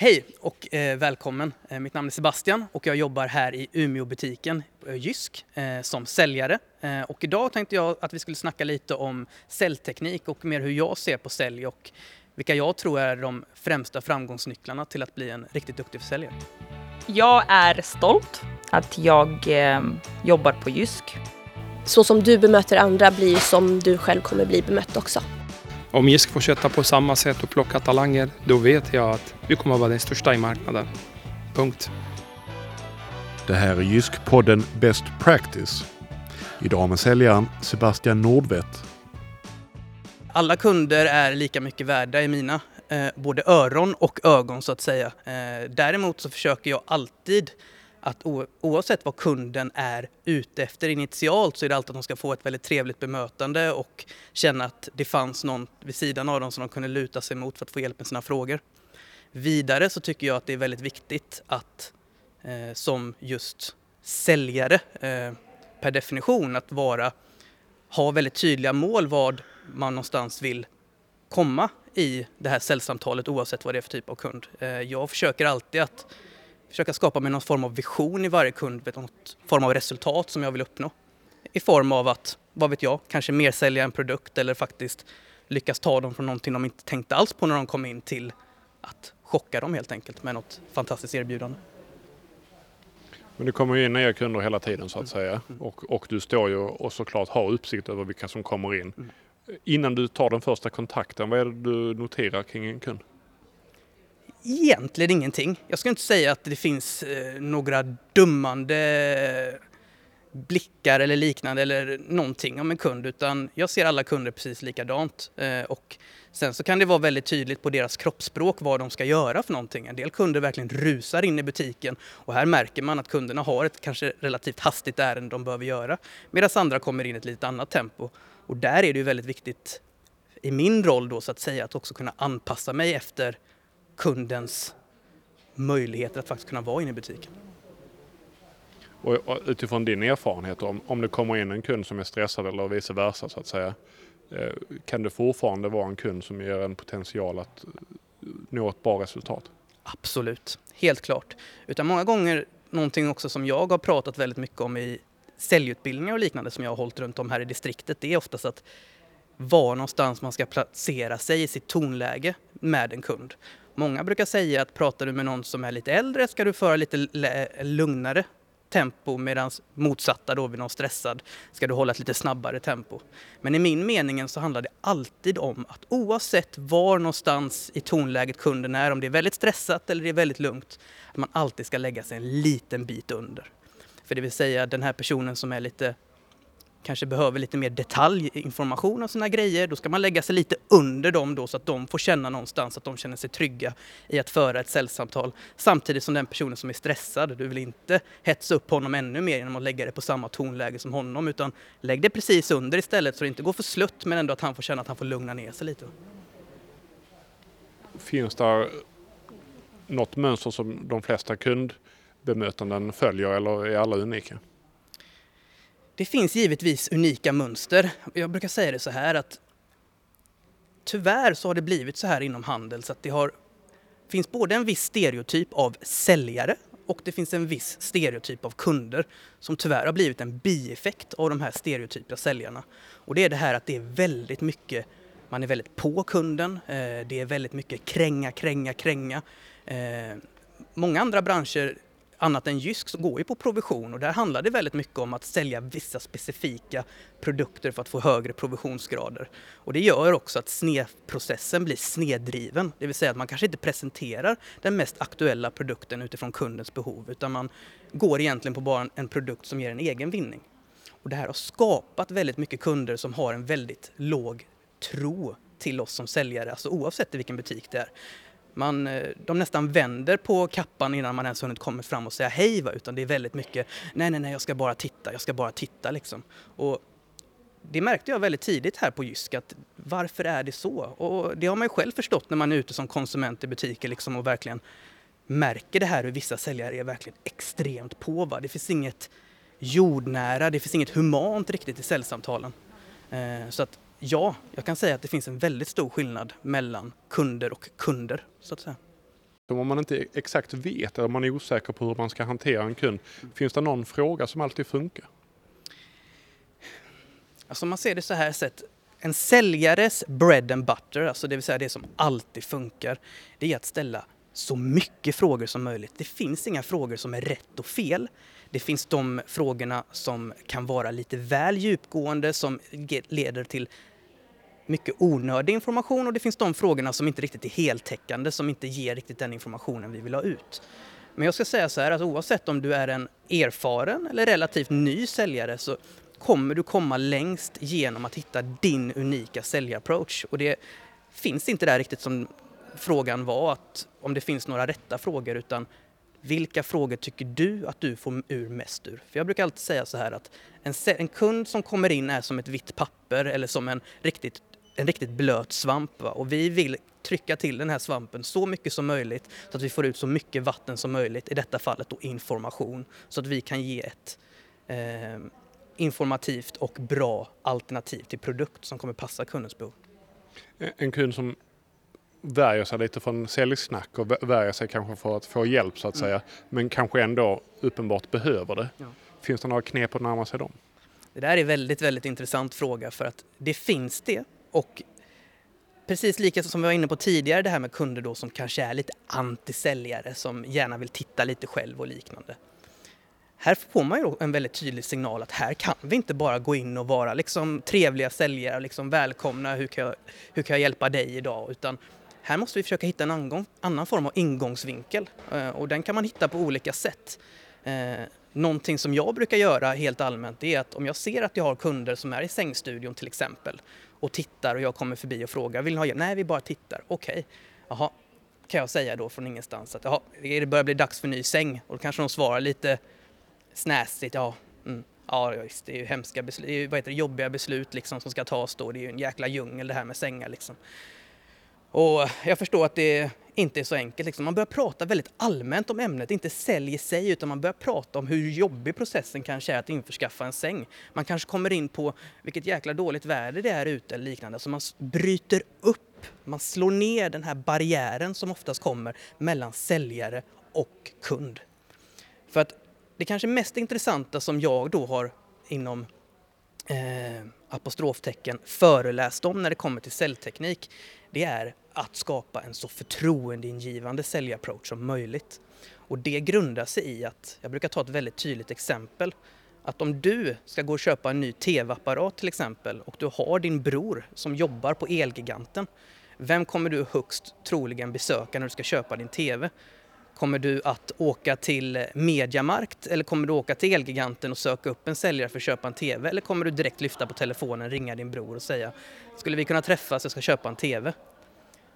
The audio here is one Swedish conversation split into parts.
Hej och eh, välkommen! Eh, mitt namn är Sebastian och jag jobbar här i Umeåbutiken eh, Jysk eh, som säljare. Eh, och idag tänkte jag att vi skulle snacka lite om säljteknik och mer hur jag ser på sälj och vilka jag tror är de främsta framgångsnycklarna till att bli en riktigt duktig försäljare. Jag är stolt att jag eh, jobbar på Jysk. Så som du bemöter andra blir som du själv kommer bli bemött också. Om Jysk fortsätter på samma sätt och plocka talanger, då vet jag att vi kommer att vara den största i marknaden. Punkt. Det här är Jysk-podden Best Practice. Idag med säljaren Sebastian Nordvett. Alla kunder är lika mycket värda i mina eh, både öron och ögon så att säga. Eh, däremot så försöker jag alltid att oavsett vad kunden är ute efter initialt så är det alltid att de ska få ett väldigt trevligt bemötande och känna att det fanns någon vid sidan av dem som de kunde luta sig mot för att få hjälp med sina frågor. Vidare så tycker jag att det är väldigt viktigt att eh, som just säljare eh, per definition att vara, ha väldigt tydliga mål vad man någonstans vill komma i det här säljsamtalet oavsett vad det är för typ av kund. Eh, jag försöker alltid att försöka skapa mig någon form av vision i varje kund, något form av resultat som jag vill uppnå. I form av att, vad vet jag, kanske mer sälja en produkt eller faktiskt lyckas ta dem från någonting de inte tänkte alls på när de kom in till att chocka dem helt enkelt med något fantastiskt erbjudande. Men det kommer ju in nya kunder hela tiden så att säga Mm. och, och du står ju och såklart har uppsikt över vilka som kommer in. Mm. Innan du tar den första kontakten, vad är det du noterar kring en kund? Egentligen ingenting. Jag ska inte säga att det finns eh, några dummande blickar eller liknande eller någonting om en kund utan jag ser alla kunder precis likadant. Eh, och sen så kan det vara väldigt tydligt på deras kroppsspråk vad de ska göra för någonting. En del kunder verkligen rusar in i butiken och här märker man att kunderna har ett kanske relativt hastigt ärende de behöver göra medan andra kommer in i ett lite annat tempo. Och där är det ju väldigt viktigt i min roll då så att säga att också kunna anpassa mig efter kundens möjligheter att faktiskt kunna vara inne i butiken. Och, utifrån din erfarenhet, om, om det kommer in en kund som är stressad eller vice versa så att säga. Eh, kan det fortfarande vara en kund som ger en potential att eh, nå ett bra resultat? Absolut, helt klart. Utan många gånger någonting också som jag har pratat väldigt mycket om i säljutbildningar och liknande som jag har hållit runt om här i distriktet, det är oftast att var någonstans man ska placera sig i sitt tonläge med en kund. Många brukar säga att pratar du med någon som är lite äldre ska du föra lite eh, lugnare tempo medan motsatta då vid någon stressad ska du hålla ett lite snabbare tempo. Men i min mening så handlar det alltid om att oavsett var någonstans i tonläget kunden är, om det är väldigt stressat eller det är väldigt lugnt, att man alltid ska lägga sig en liten bit under. För det vill säga den här personen som är lite kanske behöver lite mer detaljinformation om sina grejer, då ska man lägga sig lite under dem då så att de får känna någonstans att de känner sig trygga i att föra ett säljsamtal. Samtidigt som den personen som är stressad, du vill inte hetsa upp honom ännu mer genom att lägga det på samma tonläge som honom utan lägg det precis under istället så det inte går för slutt men ändå att han får känna att han får lugna ner sig lite. Finns det något mönster som de flesta kundbemötanden följer eller är alla unika? Det finns givetvis unika mönster. Jag brukar säga det så här att tyvärr så har det blivit så här inom handel så att det har, finns både en viss stereotyp av säljare och det finns en viss stereotyp av kunder som tyvärr har blivit en bieffekt av de här stereotypa säljarna. Och det är det här att det är väldigt mycket, man är väldigt på kunden, eh, det är väldigt mycket kränga, kränga, kränga. Eh, många andra branscher annat än Jysk så går ju på provision och där handlar det väldigt mycket om att sälja vissa specifika produkter för att få högre provisionsgrader. Och det gör också att snedprocessen blir snedriven, det vill säga att man kanske inte presenterar den mest aktuella produkten utifrån kundens behov utan man går egentligen på bara en produkt som ger en egen vinning. Och det här har skapat väldigt mycket kunder som har en väldigt låg tro till oss som säljare, alltså oavsett i vilken butik det är. Man, eh, de nästan vänder på kappan innan man ens hunnit komma fram och säga hej, va? utan det är väldigt mycket nej, nej, nej, jag ska bara titta, jag ska bara titta liksom. Och det märkte jag väldigt tidigt här på Jysk, att varför är det så? Och det har man ju själv förstått när man är ute som konsument i butiker liksom och verkligen märker det här hur vissa säljare är verkligen extremt på. Va? Det finns inget jordnära, det finns inget humant riktigt i säljsamtalen. Eh, så att ja, jag kan säga att det finns en väldigt stor skillnad mellan kunder och kunder, så att säga. Om man inte exakt vet eller man är osäker på hur man ska hantera en kund, finns det någon fråga som alltid funkar? Alltså man ser det så här sett, en säljares bread and butter, alltså det vill säga det som alltid funkar, det är att ställa så mycket frågor som möjligt. Det finns inga frågor som är rätt och fel. Det finns de frågorna som kan vara lite väl djupgående, som leder till mycket onödig information och det finns de frågorna som inte riktigt är heltäckande, som inte ger riktigt den informationen vi vill ha ut. Men jag ska säga så här att oavsett om du är en erfaren eller relativt ny säljare så kommer du komma längst genom att hitta din unika säljapproach. Och det finns inte där riktigt som frågan var, att om det finns några rätta frågor, utan vilka frågor tycker du att du får ur mest ur? För jag brukar alltid säga så här att en, en kund som kommer in är som ett vitt papper eller som en riktigt, en riktigt blöt svamp. Va? Och vi vill trycka till den här svampen så mycket som möjligt så att vi får ut så mycket vatten som möjligt, i detta fallet då information, så att vi kan ge ett eh, informativt och bra alternativ till produkt som kommer passa kundens behov. En kund som värjer sig lite från säljsnack och värjer sig kanske för att få hjälp så att mm. säga, men kanske ändå uppenbart behöver det. Ja. Finns det några knep att närma sig dem? Det där är en väldigt, väldigt intressant fråga för att det finns det och precis lika som vi var inne på tidigare det här med kunder då som kanske är lite antisäljare som gärna vill titta lite själv och liknande. Här får man ju en väldigt tydlig signal att här kan vi inte bara gå in och vara liksom trevliga säljare, liksom välkomna, hur kan, jag, hur kan jag hjälpa dig idag? Utan här måste vi försöka hitta en annan, annan form av ingångsvinkel eh, och den kan man hitta på olika sätt. Eh, någonting som jag brukar göra helt allmänt är att om jag ser att jag har kunder som är i sängstudion till exempel och tittar och jag kommer förbi och frågar vill ni ha hjälp? Nej, vi bara tittar. Okej, okay. jaha, kan jag säga då från ingenstans att jaha, det börjar bli dags för ny säng och då kanske de svarar lite snäsigt, ja, mm, ja visst, det är ju hemska beslut, det är ju, vad heter det, jobbiga beslut liksom som ska tas då, det är ju en jäkla djungel det här med sängar liksom. Och jag förstår att det inte är så enkelt. Liksom. Man börjar prata väldigt allmänt om ämnet, inte sälj i sig, utan man börjar prata om hur jobbig processen kanske är att införskaffa en säng. Man kanske kommer in på vilket jäkla dåligt väder det är ute eller liknande. Så man bryter upp, man slår ner den här barriären som oftast kommer mellan säljare och kund. För att det kanske mest intressanta som jag då har inom eh, apostroftecken föreläst om när det kommer till säljteknik, det är att skapa en så förtroendeingivande säljapproach som möjligt. Och det grundar sig i att, jag brukar ta ett väldigt tydligt exempel, att om du ska gå och köpa en ny tv-apparat till exempel och du har din bror som jobbar på Elgiganten, vem kommer du högst troligen besöka när du ska köpa din tv? Kommer du att åka till Mediamarkt eller kommer du åka till Elgiganten och söka upp en säljare för att köpa en TV? Eller kommer du direkt lyfta på telefonen, ringa din bror och säga Skulle vi kunna träffas, jag ska köpa en TV?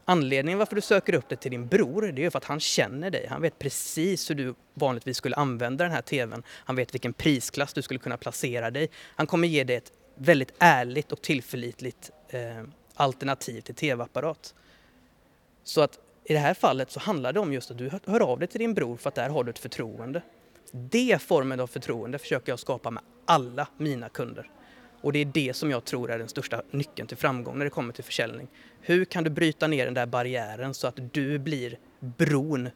Anledningen varför du söker upp det till din bror, det är för att han känner dig. Han vet precis hur du vanligtvis skulle använda den här TVn. Han vet vilken prisklass du skulle kunna placera dig. Han kommer ge dig ett väldigt ärligt och tillförlitligt eh, alternativ till TV-apparat. Så att i det här fallet så handlar det om just att du hör av dig till din bror för att där har du ett förtroende. Det formen av förtroende försöker jag skapa med alla mina kunder. Och det är det som jag tror är den största nyckeln till framgång när det kommer till försäljning. Hur kan du bryta ner den där barriären så att du blir bron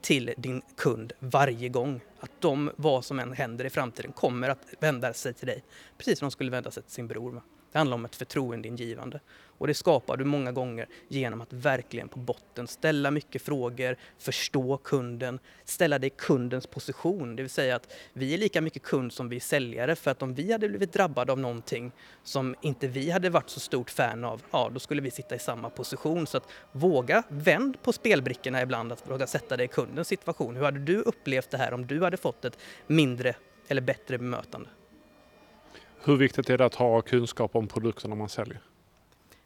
till din kund varje gång? Att de, vad som än händer i framtiden, kommer att vända sig till dig. Precis som de skulle vända sig till sin bror. Det handlar om ett förtroendeingivande. Och det skapar du många gånger genom att verkligen på botten ställa mycket frågor, förstå kunden, ställa dig i kundens position. Det vill säga att vi är lika mycket kund som vi är säljare för att om vi hade blivit drabbade av någonting som inte vi hade varit så stort fan av, ja då skulle vi sitta i samma position. Så att våga vänd på spelbrickorna ibland, att våga sätta dig i kundens situation. Hur hade du upplevt det här om du hade fått ett mindre eller bättre bemötande? Hur viktigt är det att ha kunskap om produkterna man säljer?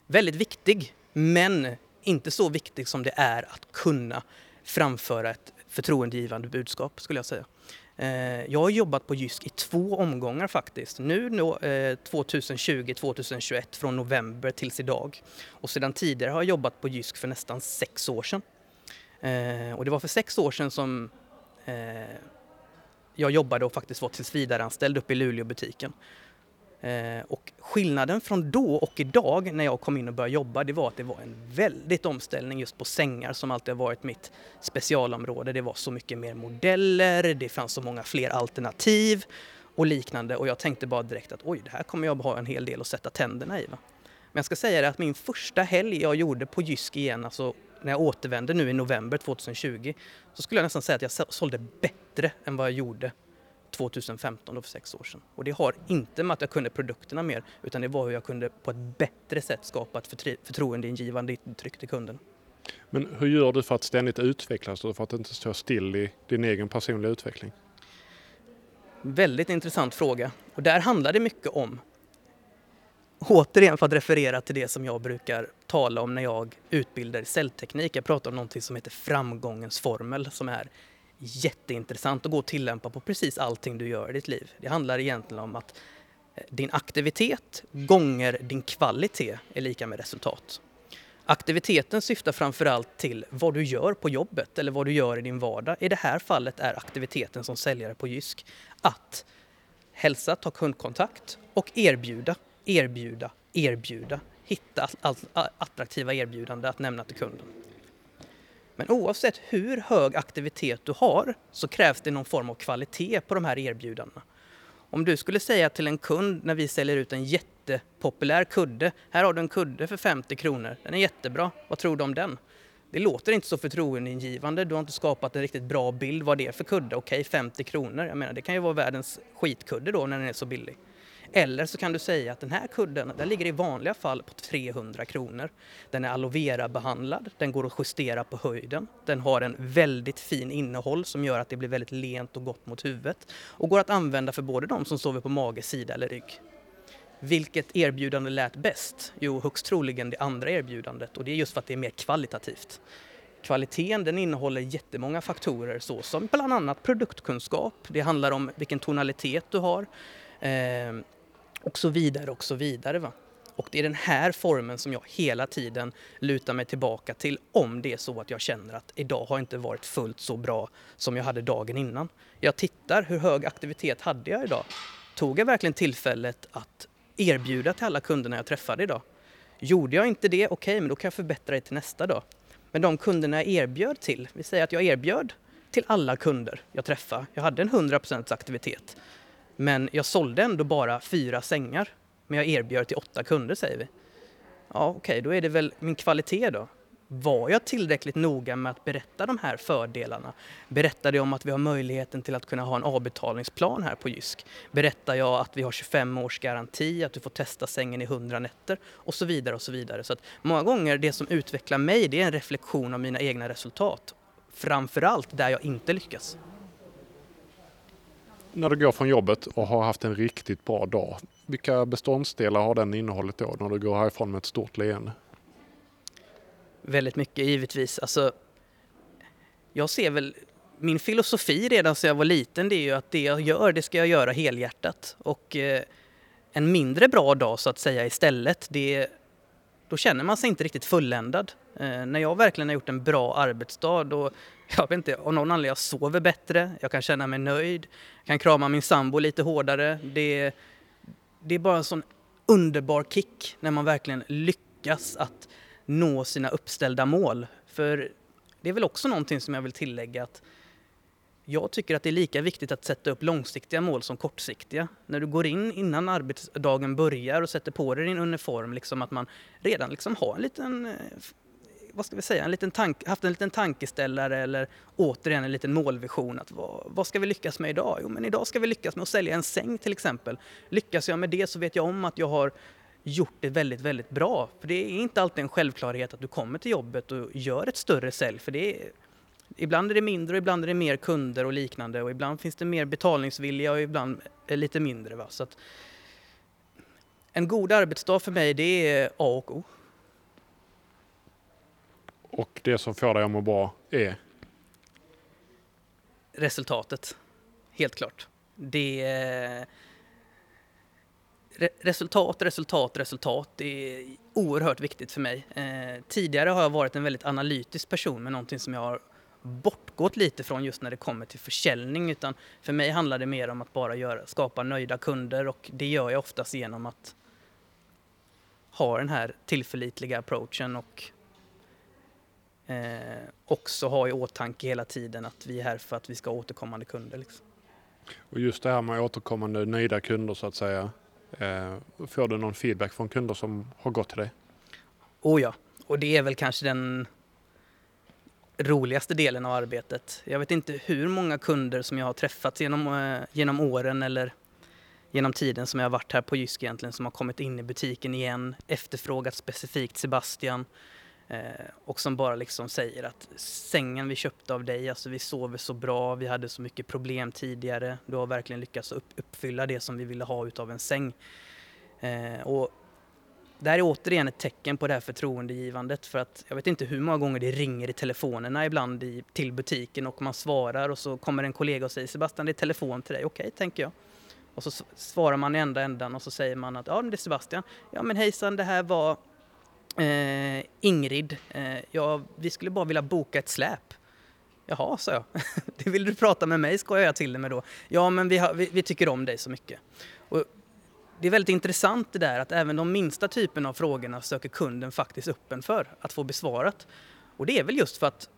Väldigt viktig, men inte så viktig som det är att kunna framföra ett förtroendegivande budskap skulle jag säga. Eh, jag har jobbat på Jysk i två omgångar faktiskt. Nu 2020-2021 eh, från november tills idag. Och sedan tidigare har jag jobbat på Jysk för nästan sex år sedan. Eh, och det var för sex år sedan som jag jobbade och faktiskt var tillsvidareanställd uppe i Luleåbutiken. Eh, och skillnaden från då och idag när jag kom in och började jobba det var att det var en väldigt omställning just på sängar som alltid har varit mitt specialområde. Det var så mycket mer modeller, det fanns så många fler alternativ och liknande och jag tänkte bara direkt att oj, det här kommer jag ha en hel del att sätta tänderna i. Va? Men jag ska säga det att min första helg jag gjorde på Jysk igen, alltså när jag återvände nu i november 2020, så skulle jag nästan säga att jag sålde bättre än vad jag gjorde 2015 då för sex år sedan. Och det har inte med att jag kunde produkterna mer utan det var hur jag kunde på ett bättre sätt skapa ett förtroendeingivande intryck till kunden. Men hur gör du för att ständigt utvecklas och för att inte stå still i din egen personliga utveckling? Väldigt intressant fråga och där handlar det mycket om Återigen för att referera till det som jag brukar tala om när jag utbildar cellteknik. Jag pratar om någonting som heter framgångens formel som är jätteintressant att gå och tillämpa på precis allting du gör i ditt liv. Det handlar egentligen om att eh, din aktivitet gånger din kvalitet är lika med resultat. Aktiviteten syftar framförallt till vad du gör på jobbet eller vad du gör i din vardag. I det här fallet är aktiviteten som säljare på Jysk att hälsa, ta kundkontakt och erbjuda, erbjuda, erbjuda. Hitta attraktiva erbjudanden att nämna till kunden. Men oavsett hur hög aktivitet du har så krävs det någon form av kvalitet på de här erbjudandena. Om du skulle säga till en kund när vi säljer ut en jättepopulär kudde, här har du en kudde för 50 kronor, den är jättebra, vad tror du om den? Det låter inte så förtroendeingivande, du har inte skapat en riktigt bra bild vad det är för kudde. Okej, 50 kronor, jag menar det kan ju vara världens skitkudde då när den är så billig. Eller så kan du säga att den här kudden den ligger i vanliga fall på 300 kronor. Den är aloe vera behandlad, den går att justera på höjden. Den har en väldigt fin innehåll som gör att det blir väldigt lent och gott mot huvudet och går att använda för både de som sover på mage, sida eller rygg. Vilket erbjudande lät bäst? Jo, högst troligen det andra erbjudandet och det är just för att det är mer kvalitativt. Kvaliteten den innehåller jättemånga faktorer såsom bland annat produktkunskap. Det handlar om vilken tonalitet du har. Eh, och så vidare och så vidare. Va? Och det är den här formen som jag hela tiden lutar mig tillbaka till om det är så att jag känner att idag har inte varit fullt så bra som jag hade dagen innan. Jag tittar, hur hög aktivitet hade jag idag? Tog jag verkligen tillfället att erbjuda till alla kunderna jag träffade idag? Gjorde jag inte det, okej, okay, men då kan jag förbättra det till nästa dag. Men de kunderna jag erbjöd till, vi säger att jag erbjöd till alla kunder jag träffade, jag hade en 100% aktivitet. Men jag sålde ändå bara fyra sängar. Men jag erbjöd till åtta kunder säger vi. Ja okej, okay, då är det väl min kvalitet då. Var jag tillräckligt noga med att berätta de här fördelarna? Berättade jag om att vi har möjligheten till att kunna ha en avbetalningsplan här på Jysk? Berättade jag att vi har 25 års garanti, att du får testa sängen i 100 nätter och så vidare och så vidare. Så att många gånger det som utvecklar mig det är en reflektion av mina egna resultat. Framförallt där jag inte lyckas när du går från jobbet och har haft en riktigt bra dag, vilka beståndsdelar har den innehållit då när du går härifrån med ett stort leende? Väldigt mycket givetvis. Alltså, jag ser väl min filosofi redan sedan jag var liten det är ju att det jag gör, det ska jag göra helhjärtat. Och eh, en mindre bra dag så att säga istället, det, då känner man sig inte riktigt fulländad. Eh, när jag verkligen har gjort en bra arbetsdag då jag vet inte, av någon anledning jag sover bättre, jag kan känna mig nöjd, jag kan krama min sambo lite hårdare. Det, det är bara en sån underbar kick när man verkligen lyckas att nå sina uppställda mål. För det är väl också någonting som jag vill tillägga att jag tycker att det är lika viktigt att sätta upp långsiktiga mål som kortsiktiga. När du går in innan arbetsdagen börjar och sätter på dig din uniform, liksom att man redan liksom har en liten eh, vad ska vi säga, en liten tank, haft en liten tankeställare eller återigen en liten målvision. Att vad, vad ska vi lyckas med idag? Jo, men idag ska vi lyckas med att sälja en säng till exempel. Lyckas jag med det så vet jag om att jag har gjort det väldigt, väldigt bra. För det är inte alltid en självklarhet att du kommer till jobbet och gör ett större sälj. För det är, ibland är det mindre och ibland är det mer kunder och liknande och ibland finns det mer betalningsvilja och ibland lite mindre. Va? Så en god arbetsdag för mig det är A och O. Och det som får dig att må bra är? Resultatet, helt klart. Det är resultat, resultat, resultat. Det är oerhört viktigt för mig. Eh, tidigare har jag varit en väldigt analytisk person med någonting som jag har bortgått lite från just när det kommer till försäljning utan för mig handlar det mer om att bara göra, skapa nöjda kunder och det gör jag oftast genom att ha den här tillförlitliga approachen och eh, också ha i åtanke hela tiden att vi är här för att vi ska ha återkommande kunder. Liksom. Och just det här med återkommande nöjda kunder så att säga. Eh, får du någon feedback från kunder som har gått till dig? Oh ja, och det är väl kanske den roligaste delen av arbetet. Jag vet inte hur många kunder som jag har träffat genom, eh, genom åren eller genom tiden som jag har varit här på Jysk egentligen som har kommit in i butiken igen, efterfrågat specifikt Sebastian eh, och som bara liksom säger att sängen vi köpte av dig, alltså vi sover så bra, vi hade så mycket problem tidigare, du har verkligen lyckats uppfylla det som vi ville ha utav en säng. Eh, och det här är återigen ett tecken på det här förtroendegivandet för att jag vet inte hur många gånger det ringer i telefonerna ibland i, till butiken och man svarar och så kommer en kollega och säger Sebastian det är telefon till dig, okej okay, tänker jag. Och så svarar man i enda ändan och så säger man att ja det är Sebastian. Ja men hejsan det här var eh, Ingrid. Eh, ja, vi skulle bara vilja boka ett släp. Jaha, sa jag. det vill du prata med mig, skojar jag till det med då. Ja, men vi, har, vi, vi, tycker om dig så mycket. Och det är väldigt intressant det där att även de minsta typerna av frågorna söker kunden faktiskt öppen för att få besvarat. Och det är väl just för att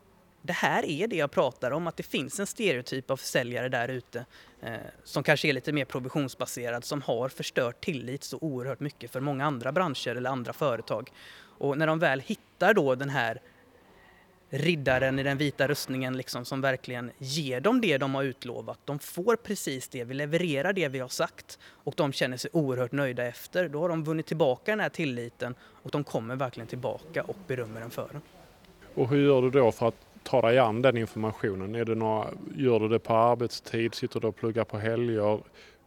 det här är det jag pratar om, att det finns en stereotyp av säljare där ute eh, som kanske är lite mer provisionsbaserad, som har förstört tillit så oerhört mycket för många andra branscher eller andra företag. Och när de väl hittar då den här riddaren i den vita rustningen liksom, som verkligen ger dem det de har utlovat. De får precis det, vi levererar det vi har sagt och de känner sig oerhört nöjda efter. Då har de vunnit tillbaka den här tilliten och de kommer verkligen tillbaka och berömmer den för den. Och hur gör du då för att ta dig an den informationen? Är det några, gör du det på arbetstid? Sitter du och pluggar på helger?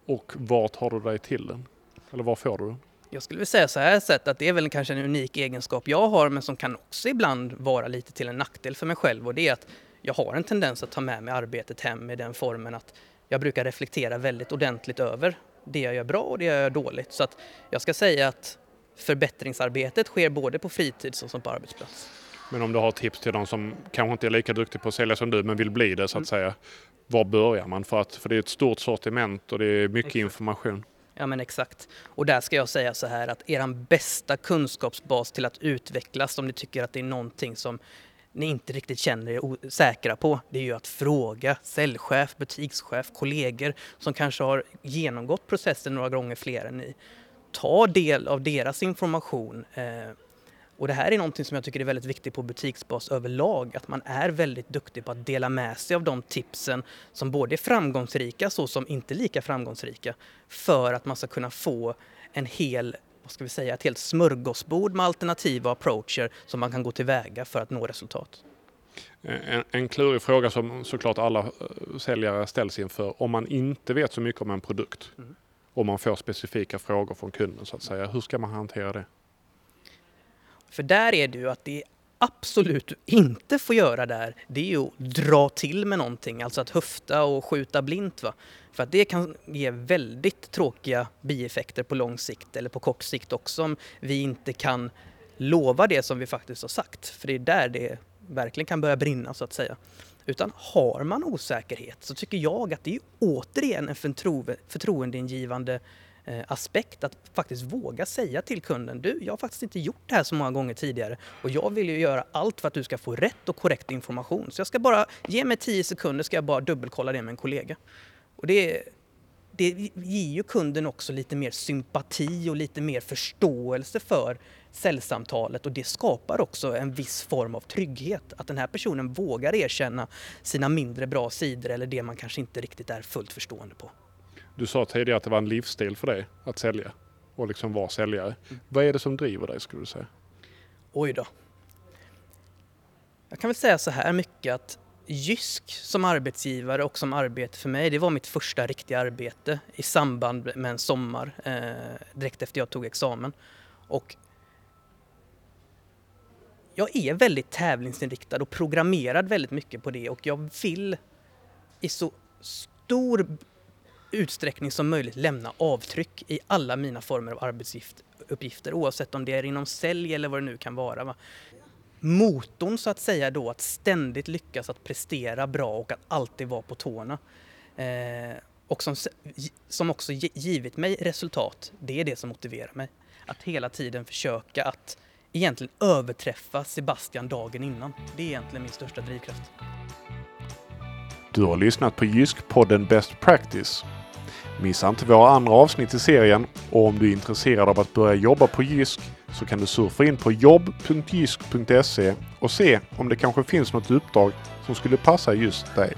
Och vart tar du dig till den? Eller var får du den? Jag skulle vilja säga så här sett att det är väl kanske en unik egenskap jag har men som kan också ibland vara lite till en nackdel för mig själv och det är att jag har en tendens att ta med mig arbetet hem i den formen att jag brukar reflektera väldigt ordentligt över det jag gör bra och det jag gör dåligt. Så att jag ska säga att förbättringsarbetet sker både på fritid som på arbetsplats. Men om du har tips till de som kanske inte är lika duktiga på att sälja som du men vill bli det så att mm. säga. Var börjar man? För, att, för det är ett stort sortiment och det är mycket Exakt. information. Ja men exakt. Och där ska jag säga så här att eran bästa kunskapsbas till att utvecklas om ni tycker att det är någonting som ni inte riktigt känner er säkra på, det är ju att fråga säljchef, butikschef, kollegor som kanske har genomgått processen några gånger fler än ni. Ta del av deras information. Eh, och det här är någonting som jag tycker är väldigt viktigt på butiksbas överlag, att man är väldigt duktig på att dela med sig av de tipsen som både är framgångsrika så som inte lika framgångsrika för att man ska kunna få en hel vad ska vi säga, ett helt smörgåsbord med alternativa approacher som man kan gå tillväga för att nå resultat. En, en klurig fråga som såklart alla eh, säljare ställs inför. Om man inte vet så mycket om en produkt mm. och man får specifika frågor från kunden så att säga. Hur ska man hantera det? För där är det ju att det absolut du inte får göra där, det är ju att dra till med någonting, alltså att höfta och skjuta blint. Va? För att det kan ge väldigt tråkiga bieffekter på lång sikt eller på kort sikt också om vi inte kan lova det som vi faktiskt har sagt. För det är där det verkligen kan börja brinna så att säga. Utan har man osäkerhet så tycker jag att det är återigen en förtroendeingivande Eh, aspekt att faktiskt våga säga till kunden du, jag har faktiskt inte gjort det här så många gånger tidigare och jag vill ju göra allt för att du ska få rätt och korrekt information. Så jag ska bara, ge mig tio sekunder ska jag bara dubbelkolla det med en kollega. Och det, det ger ju kunden också lite mer sympati och lite mer förståelse för säljsamtalet och det skapar också en viss form av trygghet. Att den här personen vågar erkänna sina mindre bra sidor eller det man kanske inte riktigt är fullt förstående på. Du sa tidigare att det var en livsstil för dig att sälja och liksom vara säljare. Mm. Vad är det som driver dig skulle du säga? Oj då. Jag kan väl säga så här mycket att Jysk som arbetsgivare och som arbete för mig, det var mitt första riktiga arbete i samband med en sommar eh, direkt efter jag tog examen. Och jag är väldigt tävlingsinriktad och programmerad väldigt mycket på det och jag vill i så stor utsträckning som möjligt lämna avtryck i alla mina former av arbetsuppgifter oavsett om det är inom sälj eller vad det nu kan vara. Va? motorn så att säga då att ständigt lyckas att prestera bra och att alltid vara på tårna. Eh, och som, som också givit mig resultat, det är det som motiverar mig. Att hela tiden försöka att egentligen överträffa Sebastian dagen innan. Det är egentligen min största drivkraft. Du har lyssnat på Jysk-podden Best Practice. Missa inte våra andra avsnitt i serien och om du är intresserad av att börja jobba på Jysk så kan du surfa in på jobb.jysk.se och se om det kanske finns något uppdrag som skulle passa just dig.